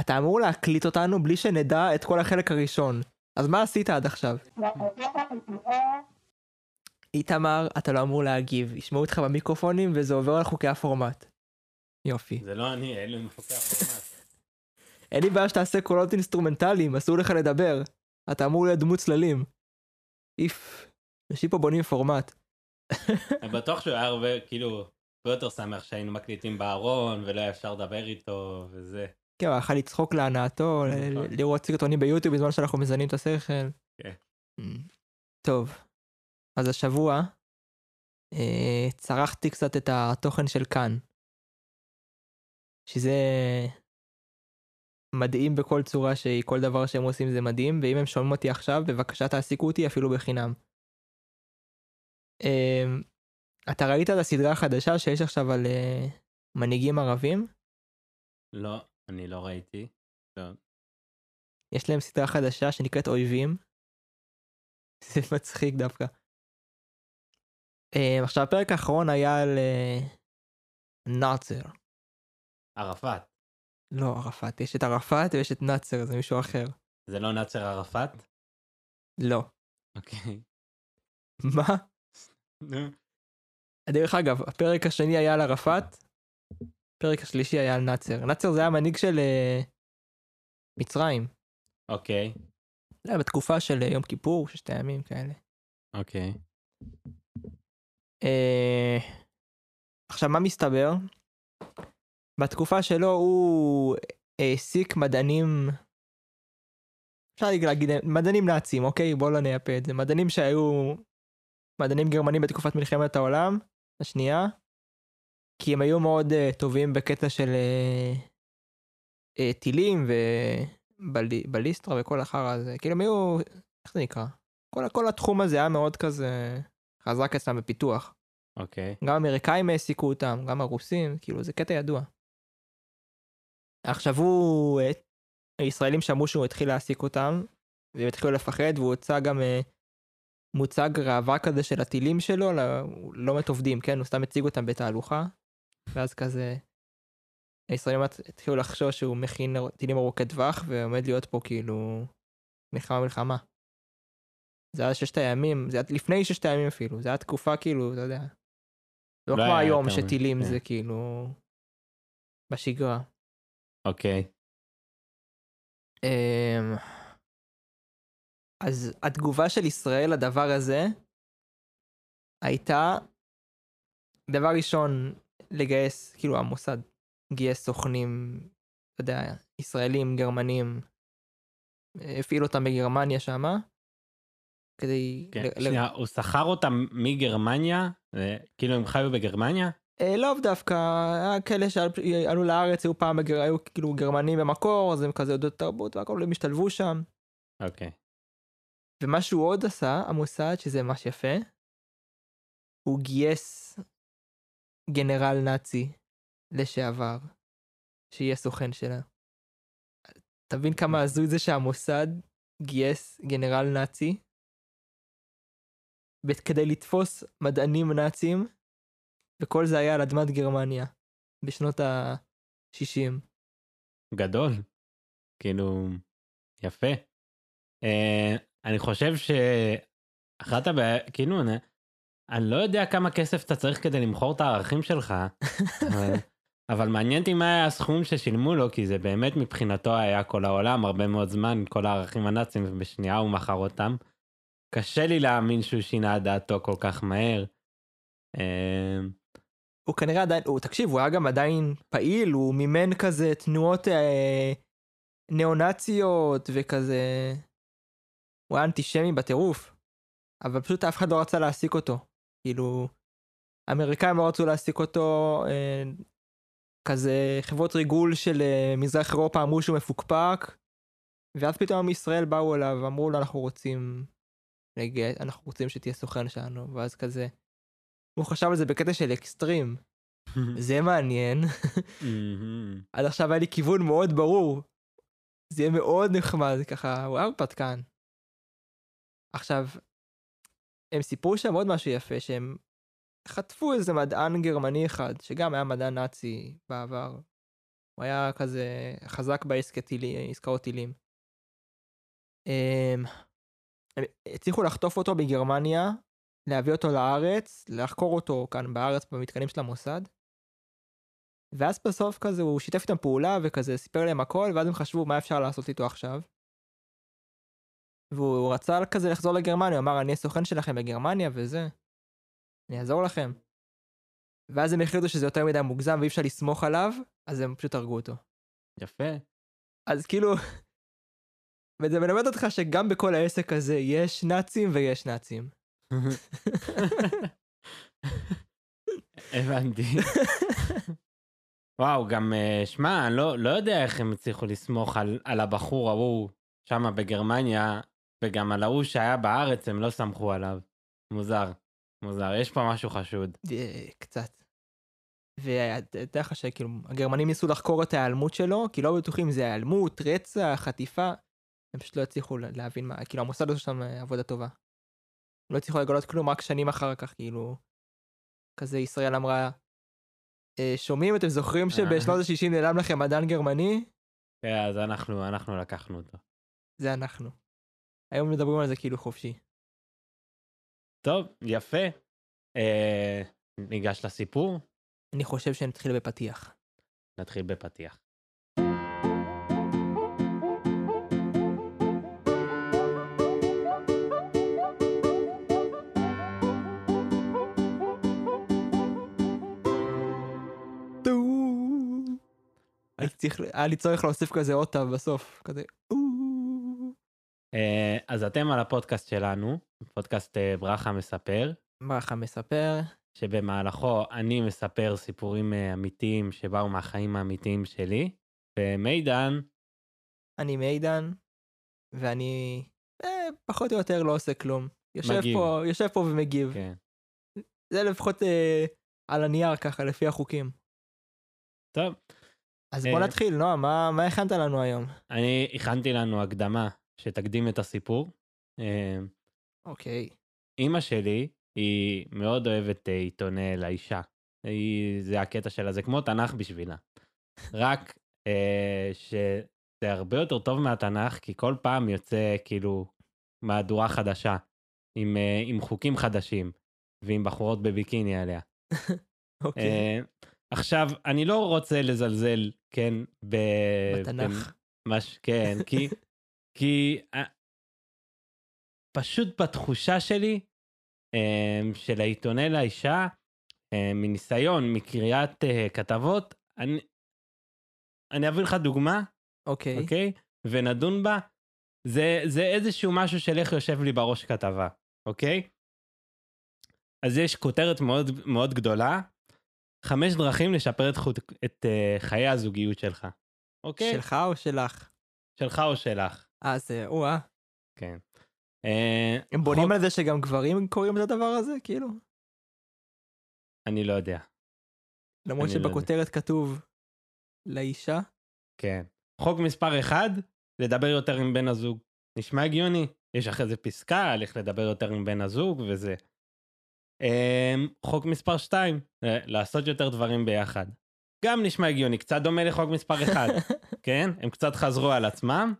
אתה אמור להקליט אותנו בלי שנדע את כל החלק הראשון. אז מה עשית עד עכשיו? איתמר, אתה לא אמור להגיב, ישמעו אותך במיקרופונים וזה עובר על חוקי הפורמט. יופי. זה לא אני, אלו הם חוקי הפורמט. אין לי בעיה שתעשה קולות אינסטרומנטליים, אסור לך לדבר. אתה אמור להיות דמות צללים. איף, אנשים פה בונים פורמט. אני בטוח שהוא היה הרבה, כאילו, הרבה יותר שמח שהיינו מקליטים בארון ולא היה אפשר לדבר איתו וזה. כן, הוא יכול לצחוק להנאתו, נכון. לראות סרטונים ביוטיוב בזמן שאנחנו מזנים את השכל. כן. Mm. טוב, אז השבוע אה, צרחתי קצת את התוכן של כאן. שזה מדהים בכל צורה שהיא, כל דבר שהם עושים זה מדהים, ואם הם שומעים אותי עכשיו, בבקשה תעסיקו אותי אפילו בחינם. אה, אתה ראית את הסדרה החדשה שיש עכשיו על אה, מנהיגים ערבים? לא, אני לא ראיתי. לא. יש להם סדרה חדשה שנקראת אויבים. זה מצחיק דווקא. אה, עכשיו הפרק האחרון היה על אה, נאצר. ערפאת. לא ערפאת, יש את ערפאת ויש את נאצר, זה מישהו אחר. זה לא נאצר ערפאת? לא. אוקיי. מה? דרך אגב, הפרק השני היה על ערפאת, הפרק השלישי היה על נאצר. נאצר זה היה מנהיג של אה, מצרים. אוקיי. זה היה בתקופה של אה, יום כיפור, ששת הימים כאלה. אוקיי. אה, עכשיו מה מסתבר? בתקופה שלו הוא העסיק מדענים, אפשר להגיד מדענים נאצים, אוקיי? בואו לא נייפה את זה. מדענים שהיו מדענים גרמנים בתקופת מלחמת העולם השנייה, כי הם היו מאוד uh, טובים בקטע של uh, uh, טילים ובליסטרה וכל החרא הזה. כאילו הם היו, איך זה נקרא? כל, כל התחום הזה היה מאוד כזה חזק אצלם בפיתוח. אוקיי. גם האמריקאים העסיקו אותם, גם הרוסים, כאילו זה קטע ידוע. עכשיו הוא, אה, הישראלים שמעו שהוא התחיל להעסיק אותם, והם התחילו לפחד, והוא הוצא גם אה, מוצג ראווה כזה של הטילים שלו, לא, לא באמת עובדים, כן? הוא סתם הציג אותם בתהלוכה, ואז כזה, הישראלים התחילו לחשוש שהוא מכין טילים ארוכי טווח, ועומד להיות פה כאילו מלחמה מלחמה. זה היה ששת הימים, זה היה לפני ששת הימים אפילו, זה היה תקופה כאילו, אתה יודע. לא לא כמו היום שטילים כן. זה כאילו בשגרה. אוקיי. אמ, אז התגובה של ישראל לדבר הזה הייתה, דבר ראשון, לגייס, כאילו המוסד גייס סוכנים, אתה יודע, ישראלים, גרמנים, הפעיל אותם בגרמניה שמה, כדי... כן. ל- ל- שנייה, הוא שכר אותם מגרמניה? כאילו הם חיו בגרמניה? אה, לאו דווקא, היה כאלה שעלו לארץ, היו פעם, בגר... היו כאילו גרמנים במקור, אז הם כזה יודעות תרבות והכל, הם השתלבו שם. אוקיי. ומה שהוא עוד עשה, המוסד, שזה ממש יפה, הוא גייס גנרל נאצי לשעבר, שיהיה סוכן שלה. תבין כמה הזוי זה שהמוסד גייס גנרל נאצי כדי לתפוס מדענים נאצים, וכל זה היה על אדמת גרמניה בשנות ה-60. גדול. כאילו, יפה. אה, אני חושב שאחת הבעיה, כאילו, אני, לא יודע כמה כסף אתה צריך כדי למכור את הערכים שלך, אבל, אבל מעניין אותי מה היה הסכום ששילמו לו, כי זה באמת מבחינתו היה כל העולם, הרבה מאוד זמן, כל הערכים הנאצים, ובשנייה הוא מכר אותם. קשה לי להאמין שהוא שינה את דעתו כל כך מהר. אה, הוא כנראה עדיין, הוא, תקשיב, הוא היה גם עדיין פעיל, הוא מימן כזה תנועות אה, ניאו-נאציות וכזה... הוא היה אנטישמי בטירוף. אבל פשוט אף אחד לא רצה להעסיק אותו. כאילו, האמריקאים לא רצו להעסיק אותו, אה, כזה חברות ריגול של אה, מזרח אירופה אמרו שהוא מפוקפק, ואז פתאום מישראל באו אליו ואמרו לו אנחנו רוצים, לגייס, אנחנו רוצים שתהיה סוכן שלנו, ואז כזה, הוא חשב על זה בקטע של אקסטרים, זה מעניין. עד עכשיו היה לי כיוון מאוד ברור. זה יהיה מאוד נחמד, ככה, וואו, הרפתקן. עכשיו, הם סיפרו שם עוד משהו יפה, שהם חטפו איזה מדען גרמני אחד, שגם היה מדען נאצי בעבר. הוא היה כזה חזק בעסקאות טילים. אמ, הם הצליחו לחטוף אותו בגרמניה, להביא אותו לארץ, לחקור אותו כאן בארץ במתקנים של המוסד. ואז בסוף כזה הוא שיתף איתם פעולה וכזה סיפר להם הכל, ואז הם חשבו מה אפשר לעשות איתו עכשיו. והוא רצה כזה לחזור לגרמניה, הוא אמר אני הסוכן שלכם בגרמניה וזה, אני אעזור לכם. ואז הם החליטו שזה יותר מדי מוגזם ואי אפשר לסמוך עליו, אז הם פשוט הרגו אותו. יפה. אז כאילו, וזה מלמד אותך שגם בכל העסק הזה יש נאצים ויש נאצים. הבנתי. וואו, גם, אה, שמע, אני לא, לא יודע איך הם הצליחו לסמוך על, על הבחור ההוא שם בגרמניה, וגם על ההוא שהיה בארץ, הם לא סמכו עליו. מוזר, מוזר, יש פה משהו חשוד. אה, קצת. ותדע לך שכאילו, הגרמנים ניסו לחקור את ההיעלמות שלו, כי לא בטוחים זה היעלמות, רצח, חטיפה. הם פשוט לא הצליחו להבין מה, כאילו המוסד עושה שם עבודה טובה. לא הצליחו לגלות כלום רק שנים אחר כך, כאילו, כזה ישראל אמרה, אה, שומעים, אתם זוכרים שבשנות ה-60 נעלם לכם מדען גרמני? כן, אז אנחנו, אנחנו לקחנו אותו. זה אנחנו. היום מדברים על זה כאילו חופשי. טוב, יפה. אה, ניגש לסיפור? אני חושב שנתחיל בפתיח. נתחיל בפתיח. היה לי צורך להוסיף כזה עוד בסוף, כזה אה, אז אתם על הפודקאסט שלנו, פודקאסט אה, ברכה מספר. ברכה מספר. שבמהלכו אני מספר סיפורים אה, אמיתיים שבאו מהחיים האמיתיים שלי, ומידן... אני מידן, ואני אה, פחות או יותר לא עושה כלום. יושב מגיב. פה, יושב פה ומגיב. כן. זה לפחות אה, על הנייר ככה, לפי החוקים. טוב. אז בוא אה... נתחיל, נועה, מה, מה הכנת לנו היום? אני הכנתי לנו הקדמה שתקדים את הסיפור. אה, אוקיי. אימא שלי היא מאוד אוהבת אה, עיתוני לאישה. היא, זה הקטע שלה, זה כמו תנ"ך בשבילה. רק אה, שזה הרבה יותר טוב מהתנ"ך, כי כל פעם יוצא כאילו מהדורה חדשה, עם, אה, עם חוקים חדשים, ועם בחורות בביקיני עליה. אוקיי. אה, עכשיו, אני לא רוצה לזלזל, כן, ב... בתנ"ך. במש... כן, כי, כי אה, פשוט בתחושה שלי, אמ, של העיתונאי לאישה, אמ, מניסיון, מקריאת אה, כתבות, אני, אני אביא לך דוגמה, אוקיי, אוקיי? ונדון בה. זה, זה איזשהו משהו של איך יושב לי בראש כתבה, אוקיי? אז יש כותרת מאוד מאוד גדולה, חמש דרכים לשפר את, חוט, את uh, חיי הזוגיות שלך, אוקיי? שלך או שלך? שלך או שלך. אה, זה, או-אה. כן. אה, הם בונים על זה שגם גברים קוראים את הדבר הזה, כאילו? אני לא יודע. למרות לא שבכותרת כתוב לאישה? כן. חוק מספר 1, לדבר יותר עם בן הזוג. נשמע הגיוני. יש אחרי זה פסקה על איך לדבר יותר עם בן הזוג וזה. אמ, חוק מספר 2, אה, לעשות יותר דברים ביחד. גם נשמע הגיוני, קצת דומה לחוק מספר 1, כן? הם קצת חזרו על עצמם,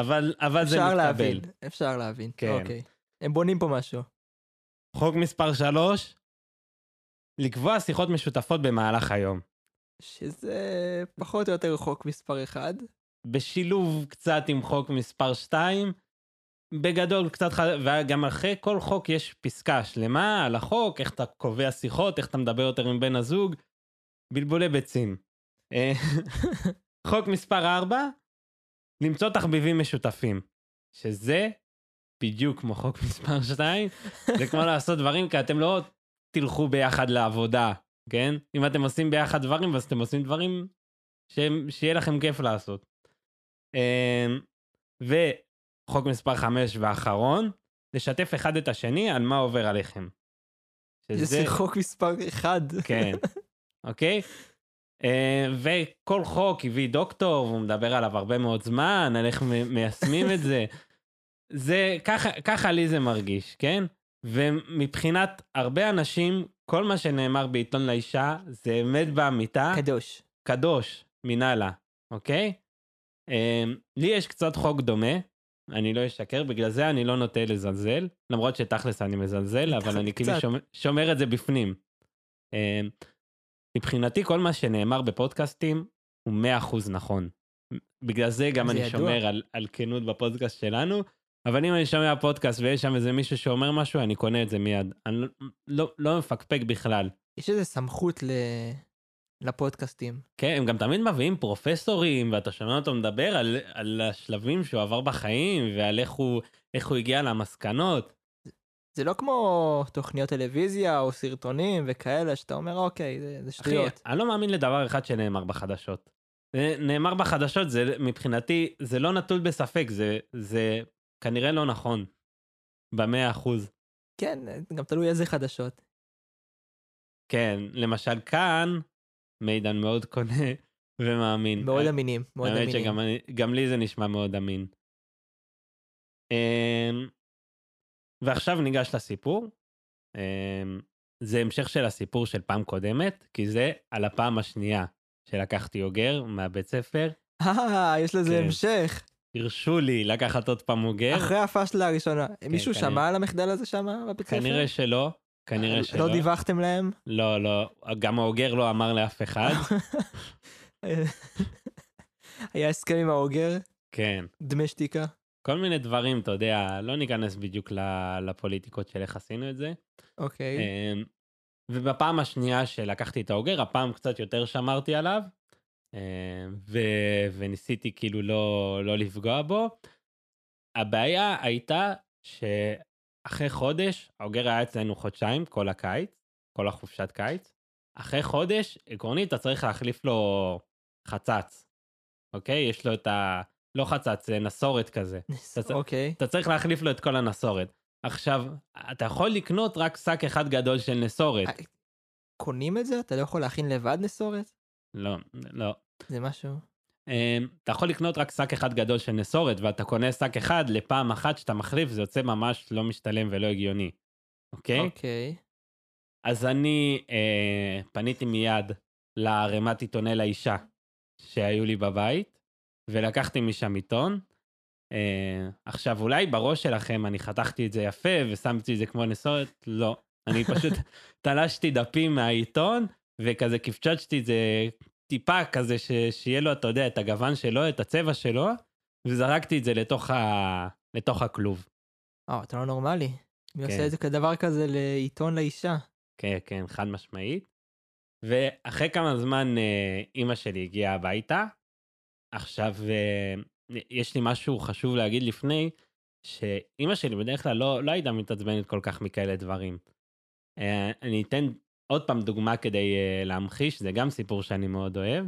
אבל, אבל זה מתקבל. אפשר להבין, אפשר להבין. כן. אוקיי. הם בונים פה משהו. חוק מספר 3, לקבוע שיחות משותפות במהלך היום. שזה פחות או יותר חוק מספר 1. בשילוב קצת עם חוק מספר 2, בגדול קצת, ח... וגם אחרי כל חוק יש פסקה שלמה על החוק, איך אתה קובע שיחות, איך אתה מדבר יותר עם בן הזוג, בלבולי ביצים. אה, חוק מספר 4, למצוא תחביבים משותפים, שזה בדיוק כמו חוק מספר 2, זה כמו לעשות דברים כי אתם לא תלכו ביחד לעבודה, כן? אם אתם עושים ביחד דברים, אז אתם עושים דברים ש... שיהיה לכם כיף לעשות. אמ, וחוק מספר 5 ואחרון, לשתף אחד את השני על מה עובר עליכם. שזה... זה חוק מספר 1. כן, אוקיי? אה, וכל חוק הביא דוקטור, והוא מדבר עליו הרבה מאוד זמן, על איך מיישמים את זה. זה, ככה, ככה לי זה מרגיש, כן? ומבחינת הרבה אנשים, כל מה שנאמר בעיתון לאישה זה אמת באמיתה. קדוש. קדוש. מנהלה, אוקיי? אמ, לי יש קצת חוק דומה, אני לא אשקר, בגלל זה אני לא נוטה לזלזל, למרות שתכלס אני מזלזל, אבל אני כאילו. שומר, שומר את זה בפנים. אמ, מבחינתי כל מה שנאמר בפודקאסטים הוא 100% נכון. בגלל זה גם זה אני ידוע. שומר על, על כנות בפודקאסט שלנו, אבל אם אני שומע פודקאסט ויש שם איזה מישהו שאומר משהו, אני קונה את זה מיד. אני לא, לא, לא מפקפק בכלל. יש איזה סמכות ל... לפודקאסטים. כן, הם גם תמיד מביאים פרופסורים, ואתה שומע אותו מדבר על, על השלבים שהוא עבר בחיים, ועל איך הוא, איך הוא הגיע למסקנות. זה לא כמו תוכניות טלוויזיה או סרטונים וכאלה, שאתה אומר, אוקיי, זה, זה אחי, שטויות. אני לא מאמין לדבר אחד שנאמר בחדשות. זה- נאמר בחדשות, זה מבחינתי, זה לא נטול בספק, זה, זה כנראה לא נכון. במאה אחוז. כן, גם תלוי איזה חדשות. כן, למשל כאן, מידן מאוד קונה ומאמין. מאוד אמינים, מאוד אמינים. שגם גם לי זה נשמע מאוד אמין. אמ, ועכשיו ניגש לסיפור. אמ, זה המשך של הסיפור של פעם קודמת, כי זה על הפעם השנייה שלקחתי אוגר מהבית ספר. אה, יש לזה כן. המשך. הרשו לי לקחת עוד פעם אוגר. אחרי הפאשלה הראשונה. מישהו כנראה. שמע על המחדל הזה שם בבית ספר? כנראה שלא, כנראה שלא. לא דיווחתם להם? לא, לא, גם האוגר לא אמר לאף אחד. היה הסכם עם האוגר, כן. דמי שתיקה. כל מיני דברים, אתה יודע, לא ניכנס בדיוק לפוליטיקות של איך עשינו את זה. אוקיי. אמ, ובפעם השנייה שלקחתי את האוגר, הפעם קצת יותר שמרתי עליו, אמ, ו- וניסיתי כאילו לא, לא לפגוע בו. הבעיה הייתה שאחרי חודש, האוגר היה אצלנו חודשיים, כל הקיץ, כל החופשת קיץ. אחרי חודש, עקרונית, אתה צריך להחליף לו חצץ, אוקיי? יש לו את ה... לא חצץ, זה נסורת כזה. אוקיי. אתה צריך להחליף לו את כל הנסורת. עכשיו, אתה יכול לקנות רק שק אחד גדול של נסורת. אה, קונים את זה? אתה לא יכול להכין לבד נסורת? לא, לא. זה משהו... אמ, אתה יכול לקנות רק שק אחד גדול של נסורת, ואתה קונה שק אחד לפעם אחת שאתה מחליף, זה יוצא ממש לא משתלם ולא הגיוני. אוקיי? אוקיי. אז אני אה, פניתי מיד לערימת עיתוני לאישה שהיו לי בבית, ולקחתי משם עיתון. אה, עכשיו, אולי בראש שלכם אני חתכתי את זה יפה ושמתי את זה כמו נסורת, לא. אני פשוט תלשתי דפים מהעיתון, וכזה קפצ'צ'תי את זה טיפה כזה, ש... שיהיה לו, אתה יודע, את הגוון שלו, את הצבע שלו, וזרקתי את זה לתוך, ה... לתוך הכלוב. אה, אתה לא נורמלי. מי כן. עושה את זה כדבר כזה לעיתון לאישה? כן, כן, חד משמעית. ואחרי כמה זמן אה, אימא שלי הגיעה הביתה. עכשיו, אה, יש לי משהו חשוב להגיד לפני, שאימא שלי בדרך כלל לא, לא הייתה מתעצבנת כל כך מכאלה דברים. אה, אני אתן עוד פעם דוגמה כדי אה, להמחיש, זה גם סיפור שאני מאוד אוהב.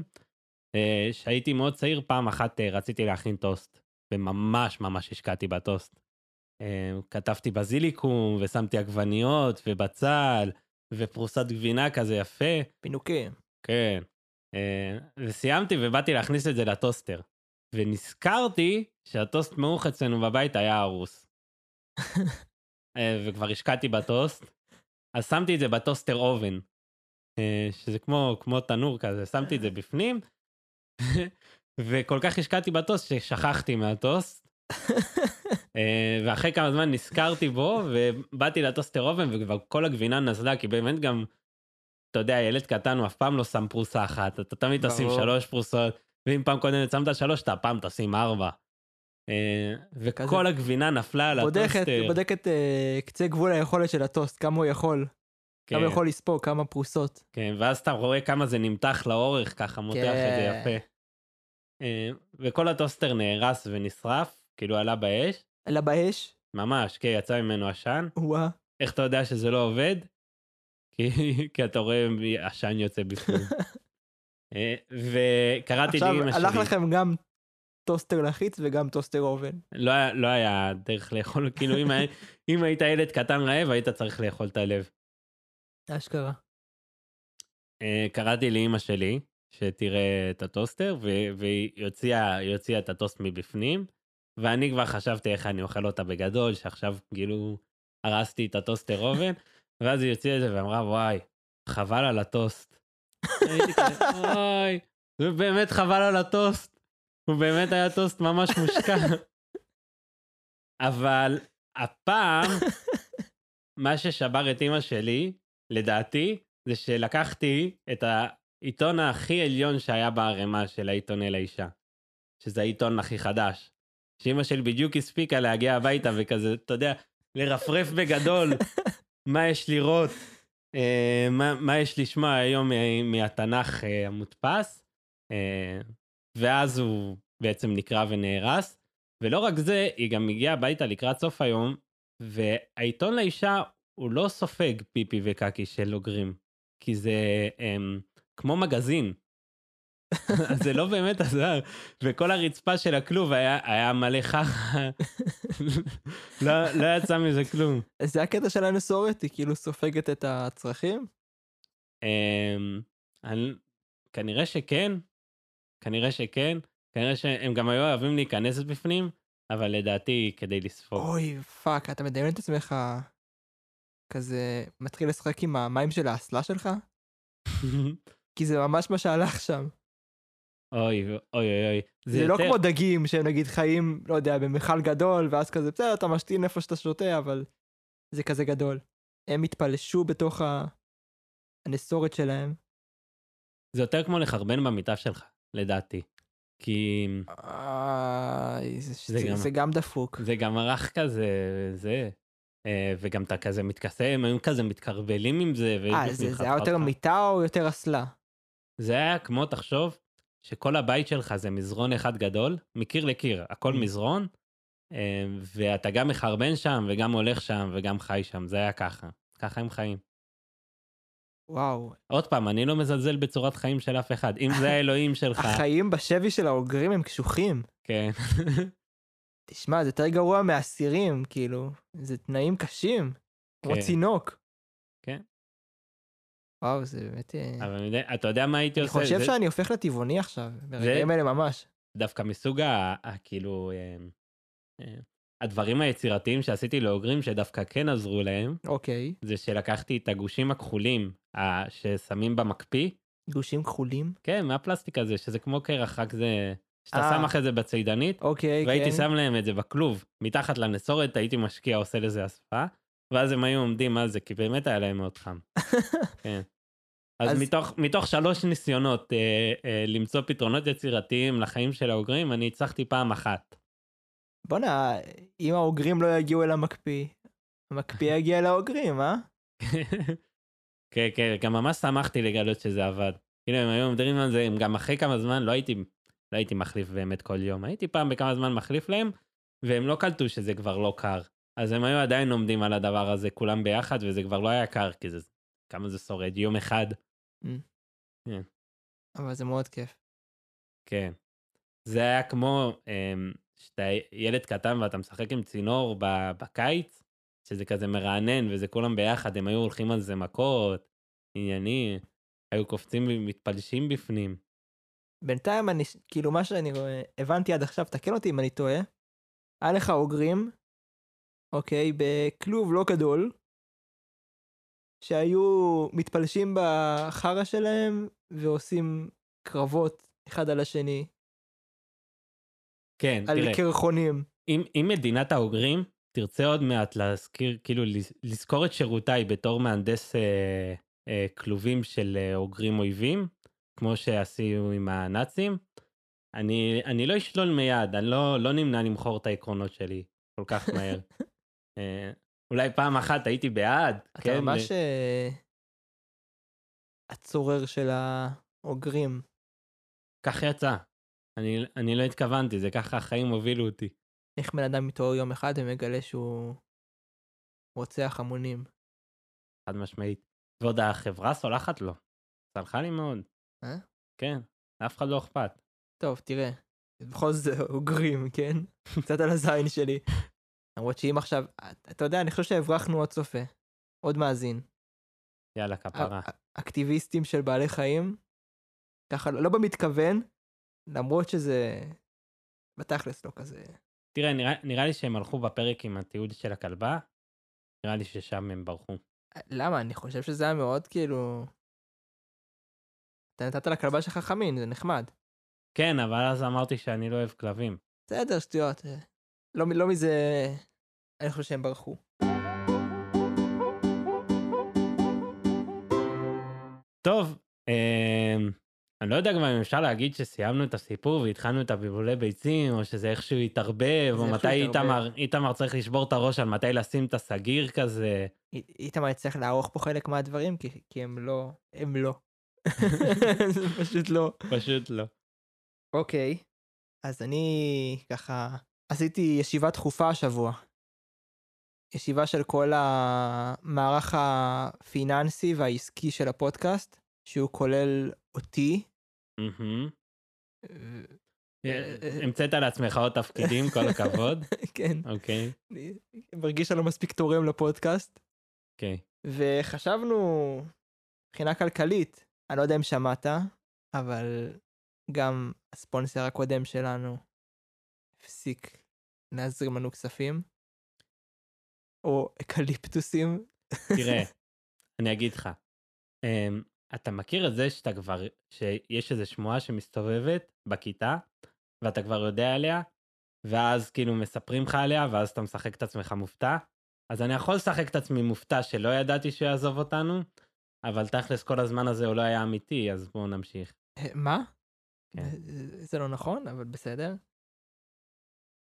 אה, שהייתי מאוד צעיר, פעם אחת רציתי להכין טוסט, וממש ממש השקעתי בטוסט. כתבתי בזיליקום, ושמתי עגבניות, ובצל, ופרוסת גבינה כזה יפה. פינוקים. כן. אה, וסיימתי ובאתי להכניס את זה לטוסטר. ונזכרתי שהטוסט מעוך אצלנו בבית היה הרוס. אה, וכבר השקעתי בטוסט, אז שמתי את זה בטוסטר אובן, אה, שזה כמו, כמו תנור כזה, שמתי את זה בפנים, וכל כך השקעתי בטוסט ששכחתי מהטוסט. ואחרי כמה זמן נזכרתי בו, ובאתי לטוסטר אובן, וכבר כל הגבינה נזלה, כי באמת גם, אתה יודע, ילד קטן הוא אף פעם לא שם פרוסה אחת, אתה תמיד תשים. שלוש פרוסות, ואם פעם קודמת שמת שלוש, אתה הפעם תשים ארבע. אה, וכל. הגבינה נפלה על הטוסטר. בודקת אה, קצה גבול היכולת של הטוסט, כמה הוא יכול, כמה כן, יכול לספוג, כמה פרוסות. כן, ואז אתה רואה כמה זה נמתח לאורך, ככה מותח את זה כן. יפה. אה, וכל הטוסטר נהרס ונשרף, כאילו עלה באש, אלא באש, ממש, כן, יצא ממנו עשן. וואה. איך אתה יודע שזה לא עובד? כי, אתה רואה עשן יוצא בפנים. אה, וקראתי עכשיו לאמא שלי, הלך לכם גם טוסטר לחיץ וגם טוסטר אובן. לא, היה- לא היה דרך לאכול, כאילו אם, היה- אם היית ילד קטן רעב, היית צריך לאכול את הלב. אשכרה. אה, קראתי לאימא שלי שתראה את הטוסטר, והיא הוציאה, היא הוציאה את הטוסט מבפנים, ואני כבר חשבתי איך אני אוכל אותה בגדול, שעכשיו כאילו הרסתי את הטוסטר אובן, ואז היא הוציאה את זה ואמרה, וואי, חבל על הטוסט. הייתי כזה, וואי, זה באמת חבל על הטוסט. הוא באמת היה טוסט ממש מושקע. אבל הפעם, מה ששבר את אימא שלי, לדעתי, זה שלקחתי את העיתון הכי עליון שהיה בערימה של העיתון אל האישה. שזה העיתון הכי חדש. שאימא שלי בדיוק הספיקה להגיע הביתה וכזה, אתה יודע, לרפרף בגדול מה יש לראות, אה, מה, מה יש לשמוע היום מהתנ"ך אה, המודפס, אה, ואז הוא בעצם נקרא ונהרס. ולא רק זה, היא גם הגיעה הביתה לקראת סוף היום, והעיתון לאישה הוא לא סופג פיפי וקקי של אוגרים, כי זה הם, כמו מגזין. זה לא באמת עזר, וכל הרצפה של הכלוב היה, היה מלא חרא, לא, לא יצא מזה כלום. זה הקטע של הנסורת, היא כאילו סופגת את הצרכים? אני, כנראה שכן, כנראה שכן, כנראה שהם גם היו אוהבים להיכנס בפנים, אבל לדעתי כדי לספוג. אוי, fuck, אתה מדמיין את עצמך כזה מתחיל לשחק עם המים של האסלה שלך? כי זה ממש מה שהלך שם. אוי אוי אוי אוי. זה, זה לא יותר... לא כמו דגים שהם נגיד חיים, לא יודע, במכל גדול, ואז כזה, בסדר, אתה משתין איפה שאתה שותה, אבל זה כזה גדול. הם התפלשו בתוך הנסורת שלהם. זה יותר כמו לחרבן במיטה שלך, לדעתי. כי... זה, גם, זה גם דפוק. זה גם ערך כזה, זה. אה, וגם אתה כזה מתכסה, הם היו כזה מתקרבלים עם זה. אה, זה, זה היה יותר מיטה או יותר אסלה? זה היה כמו, תחשוב, שכל הבית שלך זה מזרון אחד גדול, מקיר לקיר, הכל mm. מזרון, אה, ואתה גם מחרבן שם, וגם הולך שם, וגם חי שם, זה היה ככה. ככה הם חיים. וואו. עוד פעם, אני לא מזלזל בצורת חיים של אף אחד. אם זה האלוהים שלך... החיים בשבי של האוגרים הם קשוחים. כן. תשמע, זה יותר גרוע מאסירים, כאילו. זה תנאים קשים. כמו כן. צינוק. וואו, זה באמת... אה, אבל אתה יודע מה הייתי עושה? אני חושב שאני הופך לטבעוני עכשיו, ברגעים האלה ממש. דווקא מסוג ה... כאילו... אה, אה, הדברים היצירתיים שעשיתי לאוגרים שדווקא כן עזרו להם, אוקיי. זה שלקחתי את הגושים הכחולים ששמים במקפיא. גושים כחולים? כן, מהפלסטיק הזה, שזה כמו קרח, רק זה... שאתה שם אחרי זה בצידנית, אוקיי, והייתי כן. שם להם את זה בכלוב, מתחת לנסורת, הייתי משקיע, עושה לזה אספה, ואז הם היו עומדים על זה, כי באמת היה להם מאוד חם. כן. אז, אז... מתוך, מתוך שלוש ניסיונות אה, אה, למצוא פתרונות יצירתיים לחיים של האוגרים, אני הצלחתי פעם אחת. בואנה, אם האוגרים לא יגיעו אל המקפיא, המקפיא יגיע אל האוגרים, אה? כן, כן, גם ממש שמחתי לגלות שזה עבד. כאילו, הם היו מדברים על זה, גם אחרי כמה זמן לא הייתי, לא הייתי מחליף באמת כל יום, הייתי פעם בכמה זמן מחליף להם, והם לא קלטו שזה כבר לא קר. אז הם היו עדיין עומדים על הדבר הזה כולם ביחד, וזה כבר לא היה קר, כי זה, כמה זה שורד, יום אחד. Mm. כן. אבל זה מאוד כיף. כן. זה היה כמו, אמ, שאתה ילד קטן ואתה משחק עם צינור בקיץ, שזה כזה מרענן וזה כולם ביחד, הם היו הולכים על זה מכות, ענייני, היו קופצים ומתפלשים בפנים. בינתיים אני, כאילו מה שאני רואה, הבנתי עד עכשיו, תקן אותי אם אני טועה, היה לך אוגרים, אוקיי, בכלוב לא גדול, שהיו מתפלשים בחרא שלהם ועושים קרבות אחד על השני. כן, על תראה. על קרחונים. אם, אם מדינת האוגרים תרצה עוד מעט להזכיר, כאילו לזכור את שירותיי בתור מהנדס אה, אה, כלובים של אה, אוגרים אויבים, כמו שעשינו עם הנאצים, אני, אני לא אשלול מיד, אני לא, לא נמנע למכור את העקרונות שלי כל כך מהר. אה, אולי פעם אחת הייתי בעד. אתה כן, ממש ו... אה, הצורר של האוגרים. כך יצא. אני, אני לא התכוונתי, זה ככה החיים הובילו אותי. איך בן אדם מתעורר יום אחד ומגלה שהוא רוצח המונים. חד משמעית. ועוד החברה סולחת לו. סלחה לי מאוד. אה? כן, לאף אחד לא אכפת. טוב, תראה. בכל זאת אוגרים, כן? קצת על הזין שלי. למרות שאם עכשיו, אתה יודע, אני חושב שהברחנו עוד צופה. עוד מאזין. יאללה, כפרה. אקטיביסטים של בעלי חיים. ככה, לא במתכוון, למרות שזה בתכלס לא כזה. תראה, נראה, נראה לי שהם הלכו בפרק עם התיעוד של הכלבה, נראה לי ששם הם ברחו. למה? אני חושב שזה היה מאוד כאילו... אתה נתת לכלבה שלך חמין, זה נחמד. כן, אבל אז אמרתי שאני לא אוהב כלבים. בסדר, שטויות. אה, לא, לא מזה, אני חושב שהם ברחו. טוב, אמ, אני לא יודע גם אם אפשר להגיד שסיימנו את הסיפור והתחלנו את הבלבולי ביצים, או שזה איכשהו התערבב, או מתי. איתמר, איתמר צריך לשבור את הראש על מתי לשים את הסגיר כזה. אי- איתמר יצטרך לערוך פה חלק מהדברים, כי, כי הם לא, הם לא. פשוט לא. פשוט לא. אוקיי, אז אני ככה עשיתי ישיבה דחופה השבוע. ישיבה של כל המערך הפיננסי והעסקי של הפודקאסט, שהוא כולל אותי. מהמם. אה, אה, המצאת לעצמך עוד תפקידים, כל הכבוד. כן, אוקיי, אני מרגיש שאני לא מספיק תורם לפודקאסט. אוקיי. וחשבנו, מבחינה כלכלית, אני לא יודע אם שמעת, אבל גם הספונסר הקודם שלנו הפסיק להזרים לנו כספים, או אקליפטוסים. תראה, אני אגיד לך, אמ, אתה מכיר את זה שאתה כבר, שיש איזו שמועה שמסתובבת בכיתה, ואתה כבר יודע עליה, ואז כאילו מספרים לך עליה, ואז אתה משחק את עצמך מופתע? אז אני יכול לשחק את עצמי מופתע שלא ידעתי שהוא יעזוב אותנו, אבל תכלס כל הזמן הזה הוא לא היה אמיתי, אז בואו נמשיך. אה, מה? כן. זה לא נכון, אבל בסדר.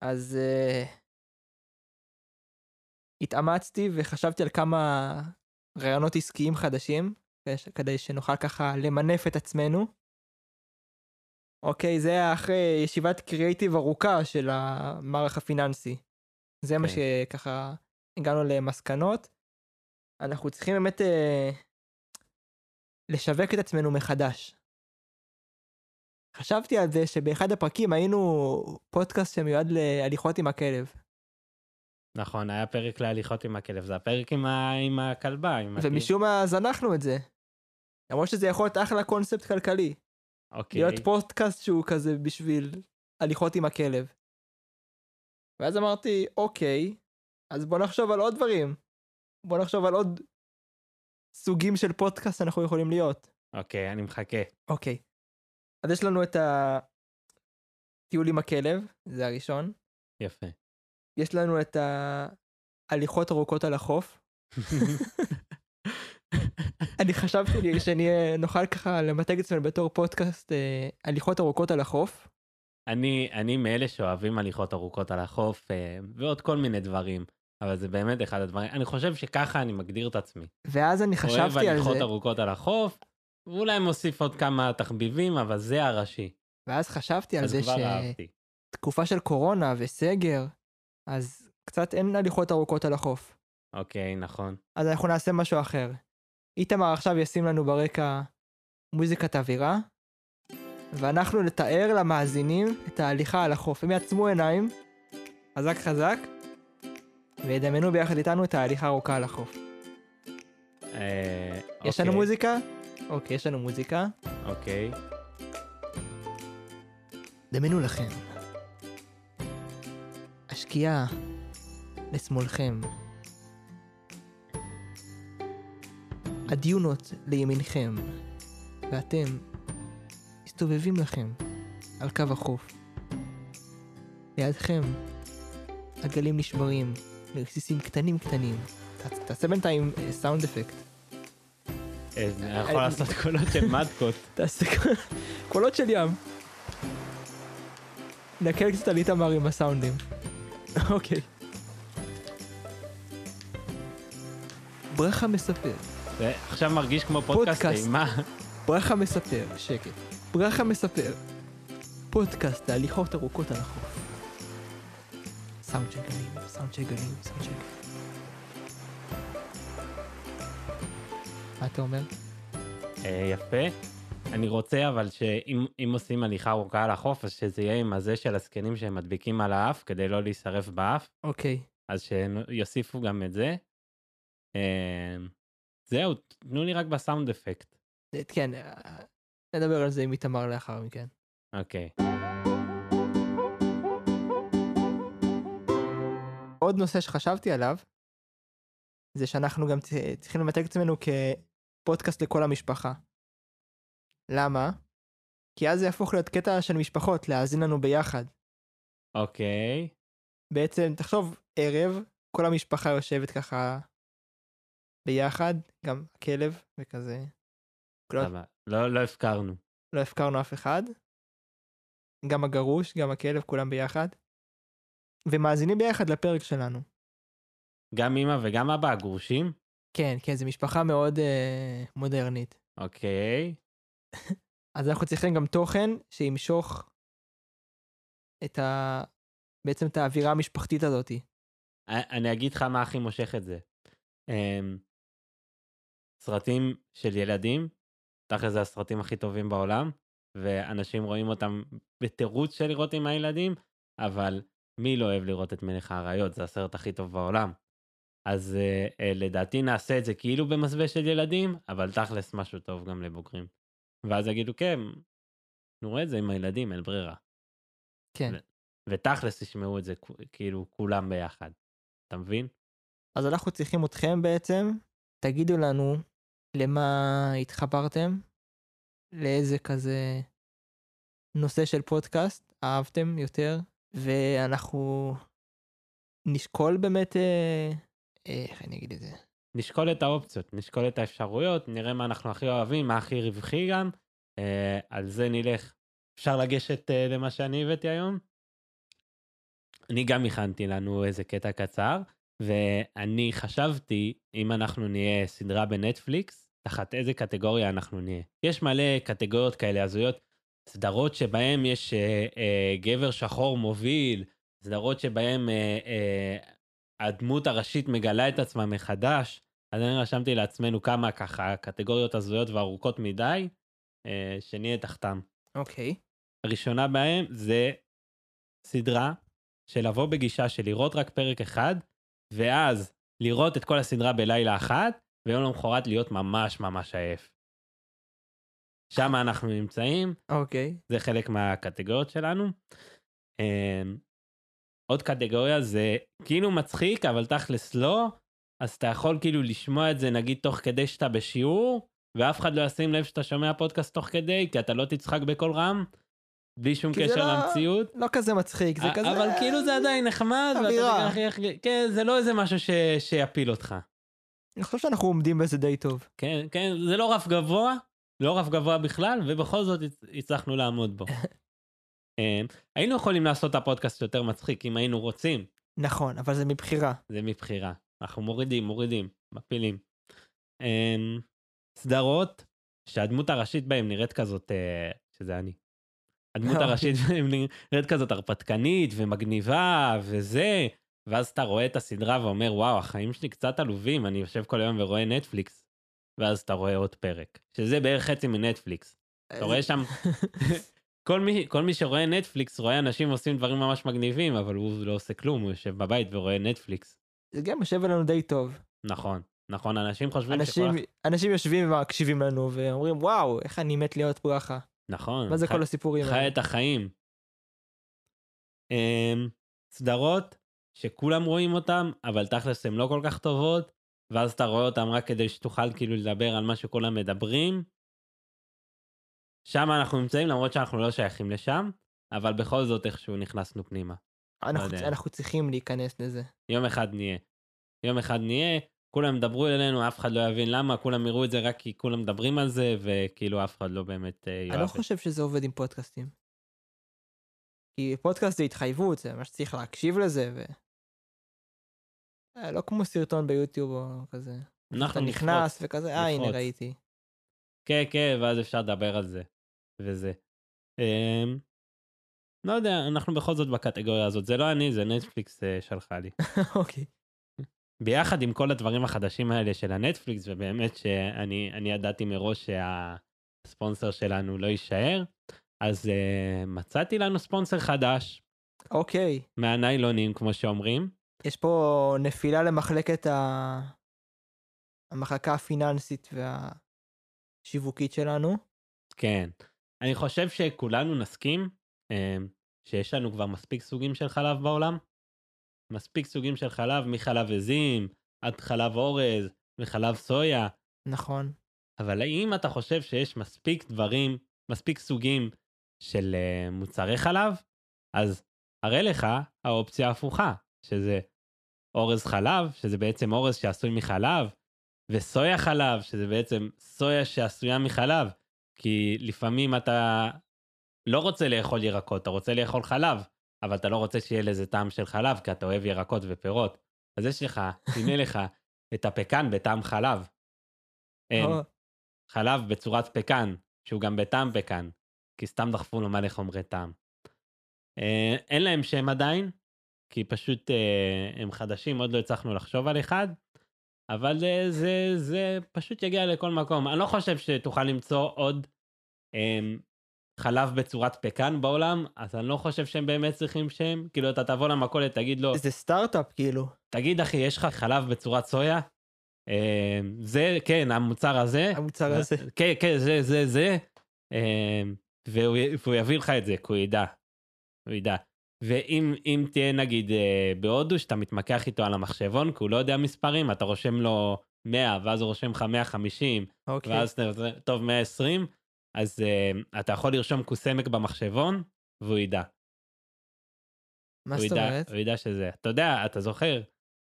אז uh, התאמצתי וחשבתי על כמה רעיונות עסקיים חדשים, כדי שנוכל ככה למנף את עצמנו. אוקיי, זה היה אחרי ישיבת קריאייטיב ארוכה של המערך הפיננסי. זה מה כן. שככה הגענו למסקנות. אנחנו צריכים באמת אה, לשווק את עצמנו מחדש. חשבתי על זה שבאחד הפרקים היינו פודקאסט שמיועד להליכות עם הכלב. נכון, היה פרק להליכות עם הכלב, זה הפרק עם, ה... עם הכלבה. עם. ומשום מה זנחנו את זה. למרות שזה יכול להיות אחלה קונספט כלכלי. אוקיי, להיות פודקאסט שהוא כזה בשביל הליכות עם הכלב. ואז אמרתי, אוקיי, אז בוא נחשוב על עוד דברים. בוא נחשוב על עוד סוגים של פודקאסט אנחנו יכולים להיות. אוקיי, אני מחכה. אוקיי. אז יש לנו את הטיול עם הכלב, זה הראשון. יפה. יש לנו את ההליכות ארוכות על החוף. אני חשבתי לי שאני אה, נוכל ככה למתג את עצמנו בתור פודקאסט אה, הליכות ארוכות על החוף. אני, אני מאלה שאוהבים הליכות ארוכות על החוף אה, ועוד כל מיני דברים, אבל זה באמת אחד הדברים, אני חושב שככה אני מגדיר את עצמי. ואז אני אוהב חשבתי על הליכות זה, ארוכות על החוף, ואולי מוסיף עוד כמה תחביבים, אבל זה הראשי. ואז חשבתי על זה. שתקופה של קורונה וסגר, אז קצת אין הליכות ארוכות על החוף. אוקיי, נכון. אז אנחנו נעשה משהו אחר. איתמר עכשיו ישים לנו ברקע מוזיקת אווירה, ואנחנו נתאר למאזינים את ההליכה על החוף. הם יעצמו עיניים, חזק חזק, וידמיינו ביחד איתנו את ההליכה הארוכה על החוף. אה, יש לנו אוקיי, מוזיקה? אוקיי, יש לנו מוזיקה. אוקיי. דמיינו לכם. השקיעה לשמאלכם. הדיונות לימינכם. ואתם מסתובבים לכם על קו החוף. לידכם הגלים נשברים לרסיסים קטנים קטנים. תעשה בינתיים אה, סאונד אפקט. אני יכול לעשות קולות של מדקות. תעשה קול- קולות של ים. נקל קצת על איתמר עם הסאונדים. אוקיי. ברכה מספר, זה עכשיו מרגיש כמו פודקאסט פודקאסט. אימה. ברכה מספר, שקט. ברכה מספר, פודקאסט להליכות ארוכות על החוף. סאונד של גלים, סאונד של גלים, סאונד של גלים. מה אתה אומר? אה, יפה. אני רוצה אבל שאם אם עושים הליכה ארוכה על החוף, אז שזה יהיה עם הזה של הזקנים שהם מדביקים על האף, כדי לא להישרף באף, אוקיי. אז שיוסיפו גם את זה. אה, זהו, תנו לי רק בסאונד אפקט. כן, אה, נדבר על זה עם איתמר לאחר מכן. אוקיי. עוד נושא שחשבתי עליו, זה שאנחנו גם צריכים למתג את עצמנו כפודקאסט לכל המשפחה. למה? כי אז זה יהפוך להיות קטע של משפחות, להאזין לנו ביחד. אוקיי. בעצם, תחשוב, ערב, כל המשפחה יושבת ככה ביחד, גם הכלב וכזה. סבבה. לא, לא הפקרנו. לא הפקרנו אף אחד. גם הגרוש, גם הכלב, כולם ביחד. ומאזינים ביחד לפרק שלנו. גם אמא וגם אבא הגרושים? כן, כן, זו משפחה מאוד אה, מודרנית. אוקיי. אז אנחנו צריכים גם תוכן שימשוך את ה... בעצם את האווירה המשפחתית הזאתי. א- אני אגיד לך מה הכי מושך את זה. אמ, סרטים של ילדים, תכל'ס זה הסרטים הכי טובים בעולם, ואנשים רואים אותם בתירוץ של לראות עם הילדים, אבל מי לא אוהב לראות את מלך האריות? זה הסרט הכי טוב בעולם. אז אה, אה, לדעתי נעשה את זה כאילו במסווה של ילדים, אבל תכל'ס משהו טוב גם לבוגרים. ואז יגידו, כן, נראה את זה עם הילדים, אין ברירה. כן. ותכלס ישמעו את זה כאילו כולם ביחד. אתה מבין? אז אנחנו צריכים אתכם בעצם, תגידו לנו למה התחברתם, לאיזה כזה נושא של פודקאסט אהבתם יותר, ואנחנו נשקול באמת, אה, איך אני אגיד את זה? נשקול את האופציות, נשקול את האפשרויות, נראה מה אנחנו הכי אוהבים, מה הכי רווחי גם, אה, על זה נלך. אפשר לגשת אה, למה שאני הבאתי היום? אני גם הכנתי לנו איזה קטע קצר, ואני חשבתי, אם אנחנו נהיה סדרה בנטפליקס, תחת איזה קטגוריה אנחנו נהיה. יש מלא קטגוריות כאלה הזויות, סדרות שבהן יש אה, אה, גבר שחור מוביל, סדרות שבהן אה, אה, הדמות הראשית מגלה את עצמה מחדש. אז אני רשמתי לעצמנו כמה ככה קטגוריות הזויות וארוכות מדי, אה, שנהיה תחתם. אוקיי. הראשונה בהם זה סדרה של לבוא בגישה של לראות רק פרק אחד, ואז לראות את כל הסדרה בלילה אחת, ויום למחרת להיות ממש ממש עייף. שם אנחנו נמצאים, אוקיי. זה חלק מהקטגוריות שלנו. עוד קטגוריה זה כאילו מצחיק, אבל תכלס לא, אז אתה יכול כאילו לשמוע את זה נגיד תוך כדי שאתה בשיעור, ואף אחד לא ישים לב שאתה שומע פודקאסט תוך כדי, כי אתה לא תצחק בקול רם, בלי שום קשר לא- למציאות. לא כזה מצחיק, זה א- כזה... אבל כאילו זה עדיין נחמד, אווירה. תגיד, "אחי, אחי", כן, זה לא איזה משהו ש- שיפיל אותך. אני חושב שאנחנו עומדים בזה די טוב. כן, כן, זה לא רף גבוה, לא רף גבוה בכלל, ובכל זאת הצ- הצלחנו לעמוד בו. אמ, היינו יכולים לעשות את הפודקאסט יותר מצחיק אם היינו רוצים, נכון, אבל זה מבחירה. זה מבחירה. אנחנו מורידים, מורידים, מפילים. אמ, סדרות שהדמות הראשית בהם נראית כזאת, אה, שזה אני. הדמות אוקיי. הראשית נראית כזאת הרפתקנית ומגניבה וזה, ואז אתה רואה את הסדרה ואומר, וואו, החיים שלי קצת עלובים, אני יושב כל היום ורואה נטפליקס, ואז אתה רואה עוד פרק, שזה בערך חצי מנטפליקס. אתה רואה שם, כל מי, כל מי שרואה נטפליקס רואה אנשים עושים דברים ממש מגניבים, אבל הוא לא עושה כלום, הוא יושב בבית ורואה נטפליקס. זה גם יושב עלינו די טוב. נכון, נכון, אנשים חושבים אנשים, שכל... אנשים יושבים ומקשיבים לנו ואומרים וואו איך אני מת להיות פה ככה. נכון. מה זה חי- כל הסיפורים חי האלה? את החיים. אמ, סדרות שכולם רואים אותם, אבל תכלס הן לא כל כך טובות, ואז אתה רואה אותם רק כדי שתוכל כאילו לדבר על מה שכולם מדברים. שם אנחנו נמצאים למרות שאנחנו לא שייכים לשם, אבל בכל זאת איכשהו נכנסנו פנימה. אנחנו, יודע. אנחנו צריכים להיכנס לזה. יום אחד נהיה. יום אחד נהיה, כולם ידברו אלינו, אף אחד לא יבין למה, כולם יראו את זה רק כי כולם מדברים על זה, וכאילו אף אחד לא באמת אה, יאהב אני לא. חושב שזה עובד עם פודקאסטים. כי פודקאסט זה התחייבות, זה ממש צריך להקשיב לזה, ו... אה, לא כמו סרטון ביוטיוב או כזה. אתה אנחנו נכנס. וכזה, אה הנה. ראיתי. כן, כן, ואז אפשר לדבר על זה, וזה. אמ, לא יודע, אנחנו בכל זאת בקטגוריה הזאת, זה לא אני, זה נטפליקס אה, שלחה לי. אוקיי. ביחד עם כל הדברים החדשים האלה של הנטפליקס, ובאמת שאני אני ידעתי מראש שהספונסר שלנו לא יישאר, אז uh, מצאתי לנו ספונסר חדש, אוקיי. מהניילונים, כמו שאומרים. יש פה נפילה למחלקת ה... המחלקה הפיננסית והשיווקית שלנו. כן. אני חושב שכולנו נסכים um, שיש לנו כבר מספיק סוגים של חלב בעולם. מספיק סוגים של חלב, מחלב עזים, עד חלב אורז, וחלב סויה. נכון. אבל האם אתה חושב שיש מספיק דברים, מספיק סוגים של אה, מוצרי חלב, אז הרי לך האופציה ההפוכה, שזה אורז חלב, שזה בעצם אורז שעשוי מחלב, וסויה חלב, שזה בעצם סויה שעשויה מחלב, כי לפעמים אתה לא רוצה לאכול ירקות, אתה רוצה לאכול חלב, אבל אתה לא רוצה שיהיה לזה טעם של חלב, כי אתה אוהב ירקות ופירות. אז יש לך, הנה לך את הפקן בטעם חלב. אין, חלב בצורת פקן, שהוא גם בטעם פקן, כי סתם דחפו לו מלא חומרי טעם. אה, אין להם שם עדיין, כי פשוט אה, הם חדשים, עוד לא הצלחנו לחשוב על אחד, אבל אה, זה, זה פשוט יגיע לכל מקום. אני לא חושב שתוכל למצוא עוד אה, חלב בצורת פקן בעולם, אז אני לא חושב שהם באמת צריכים שם. כאילו, אתה תבוא למכולת, תגיד לו, זה סטארט-אפ כאילו. תגיד אחי, יש לך חלב בצורת סויה? אה, זה, כן, המוצר הזה. המוצר הזה. כן, כן, זה, זה, זה. אה, והוא, והוא יביא לך את זה, כי הוא ידע. הוא ידע. ואם אם תהיה נגיד אה, בהודו, שאתה מתמקח איתו על המחשבון, כי הוא לא יודע מספרים, אתה רושם לו 100, ואז הוא רושם לך 150, אוקיי. ואז טוב, 120, אז uh, אתה יכול לרשום קוסמק במחשבון, והוא ידע. מה זאת אומרת? הוא ידע שזה. אתה יודע, אתה זוכר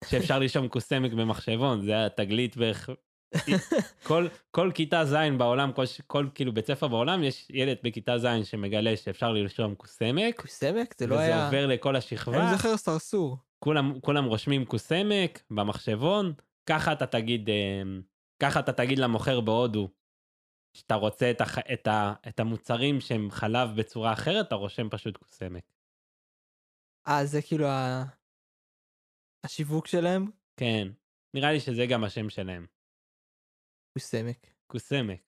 שאפשר לרשום קוסמק במחשבון, זה התגלית בערך... כל, כל כיתה ז' בעולם, כל, כל כאילו בית ספר בעולם, יש ילד בכיתה ז' שמגלה שאפשר לרשום קוסמק, קוסמק? זה לא וזה היה... עובר לכל השכבה, אני זוכר סרסור. כולם, כולם רושמים קוסמק במחשבון, ככה אתה תגיד, אה, ככה אתה תגיד למוכר בהודו, שאתה רוצה את, הח, את, ה, את המוצרים שהם חלב בצורה אחרת, אתה רושם פשוט קוסמק. אה, זה כאילו ה... השיווק שלהם? כן, נראה לי שזה גם השם שלהם, קוסמק. קוסמק.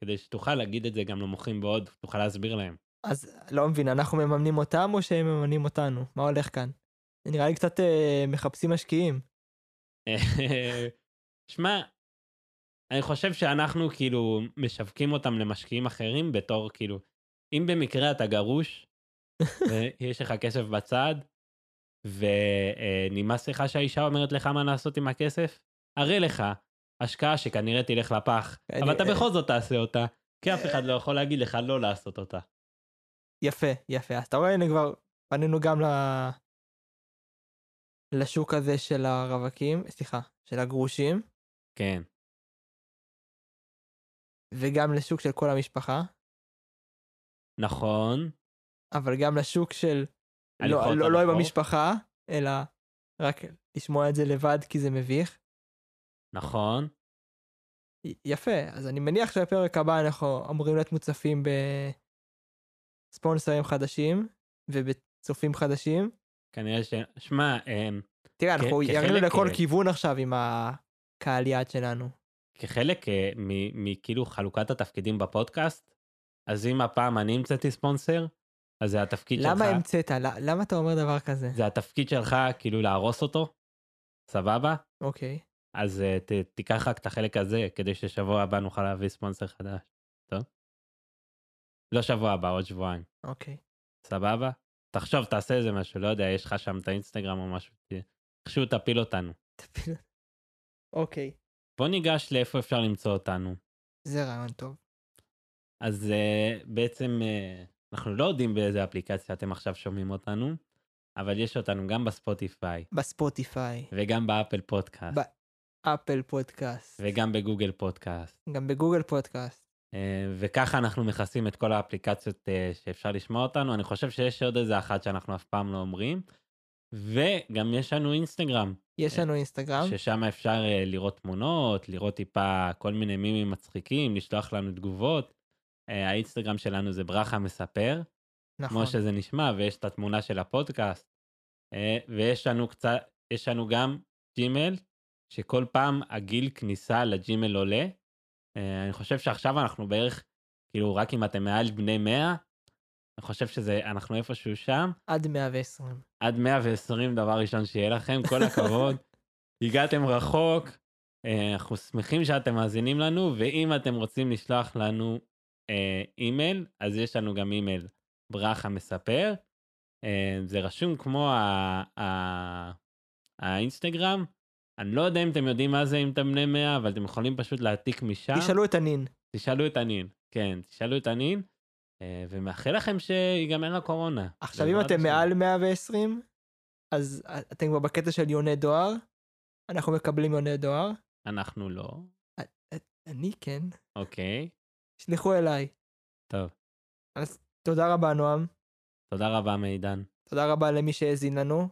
כדי שתוכל להגיד את זה גם למוכרים בהודו, תוכל להסביר להם. אז לא מבין, אנחנו מממנים אותם או שהם מממנים אותנו? מה הולך כאן? זה נראה לי קצת אה, מחפשים משקיעים. שמע, אני חושב שאנחנו כאילו משווקים אותם למשקיעים אחרים בתור כאילו, אם במקרה אתה גרוש, ויש לך כסף בצד, ונמאס לך שהאישה אומרת לך מה לעשות עם הכסף, הרי לך השקעה שכנראה תלך לפח, אני- אבל אתה בכל זאת תעשה אותה, כי אף אחד לא יכול להגיד לך לא לעשות אותה. יפה, יפה. אז אתה רואה, הנה כבר פנינו גם ל... לשוק הזה של הרווקים, סליחה, של הגרושים, כן, וגם לשוק של כל המשפחה, נכון, אבל גם לשוק של לא, הליכות לא, לא עם הליכות. המשפחה, אלא רק לשמוע את זה לבד כי זה מביך. נכון, יפה, אז אני מניח שבפרק הבא אנחנו אמורים להיות מוצפים בספונסרים חדשים ובצופים חדשים. כנראה ש... שמע, אמ, תראה, אנחנו ירינו לכל אה, כיוון עכשיו עם הקהל יעד שלנו. כחלק אה, מ- מכאילו חלוקת התפקידים בפודקאסט, אז אם הפעם אני המצאתי ספונסר, אז זה התפקיד שלך, למה המצאת? למה אתה אומר דבר כזה? זה התפקיד שלך כאילו להרוס אותו, סבבה? אוקיי. אז uh, ת, תיקח רק את החלק הזה, כדי ששבוע הבא נוכל להביא ספונסר חדש, טוב? לא שבוע הבא, עוד שבועיים, אוקיי. סבבה? תחשוב, תעשה איזה משהו, לא יודע, יש לך שם את האינסטגרם או משהו, איכשהו תפיל אותנו. תפיל. אוקיי. בוא ניגש לאיפה אפשר למצוא אותנו. זה רעיון טוב. אז אה, בעצם אה, אנחנו לא יודעים באיזה אפליקציה אתם עכשיו שומעים אותנו, אבל יש אותנו גם ב Spotify, ב Spotify, וגם ב Apple Podcast, ב- Apple Podcast, וגם ב Google Podcast. גם ב Google Podcast. אה, וככה אנחנו מכסים את כל האפליקציות אה, שאפשר לשמוע אותנו. אני חושב שיש עוד איזה אחת שאנחנו אף פעם לא אומרים. וגם יש לנו אינסטגרם, יש לנו אינסטגרם. ששם אפשר לראות תמונות, לראות טיפה כל מיני מימים מצחיקים, לשלוח לנו תגובות. האינסטגרם שלנו זה ברכה מספר. נכון. כמו שזה נשמע, ויש את התמונה של הפודקאסט. אה, ויש לנו קצת, יש לנו גם ג'ימל, שכל פעם הגיל כניסה לג'ימל עולה. אה, אני חושב שעכשיו אנחנו בערך, כאילו, רק אם אתם מעל בני 100, אני חושב שזה, אנחנו איפשהו שם. עד 120. עד 120 דבר ראשון שיהיה לכם, כל הכבוד. הגעתם רחוק, אה, אנחנו שמחים שאתם מאזינים לנו, ואם אתם רוצים לשלוח לנו אה, אימייל, אז יש לנו גם אימייל ברכה מספר. אה, זה רשום כמו האינסטגרם. אני לא יודע אם אתם יודעים מה זה אם אתם בני 100, אבל אתם יכולים פשוט להעתיק משם. תשאלו את הנין. תשאלו את הנין, כן, תשאלו את הנין. אה, ומאחל לכם שיגמר הקורונה. עכשיו אם אתם. מעל 120, אז אתם כבר בקטע של יוני דואר. אנחנו מקבלים יוני דואר. אנחנו לא. אני כן. אוקיי, שלחו אליי. טוב. תודה רבה נועם. תודה רבה מידן. תודה רבה למי שהאזין לנו.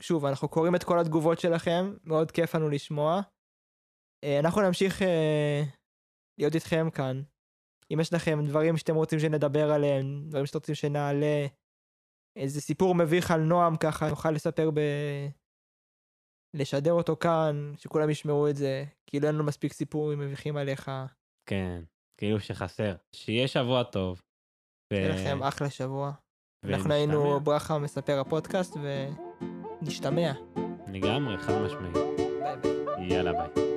שוב, אנחנו קוראים את כל התגובות שלכם, מאוד כיף לנו לשמוע. אה, אנחנו נמשיך אה, להיות איתכם כאן. אם יש לכם דברים שאתם רוצים שנדבר עליהם, דברים שאתם רוצים שנעלה, איזה סיפור מביך על נועם ככה, נוכל לספר ב... לשדר אותו כאן, שכולם ישמעו את זה, כאילו אין לנו מספיק סיפורים מביכים עליך. כן, כאילו שחסר. שיהיה שבוע טוב. ו- שיהיה לכם אחלה שבוע. אנחנו. היינו ברכה מספר הפודקאסט, ונשתמע. לגמרי, חד משמעית. ביי ביי. יאללה ביי.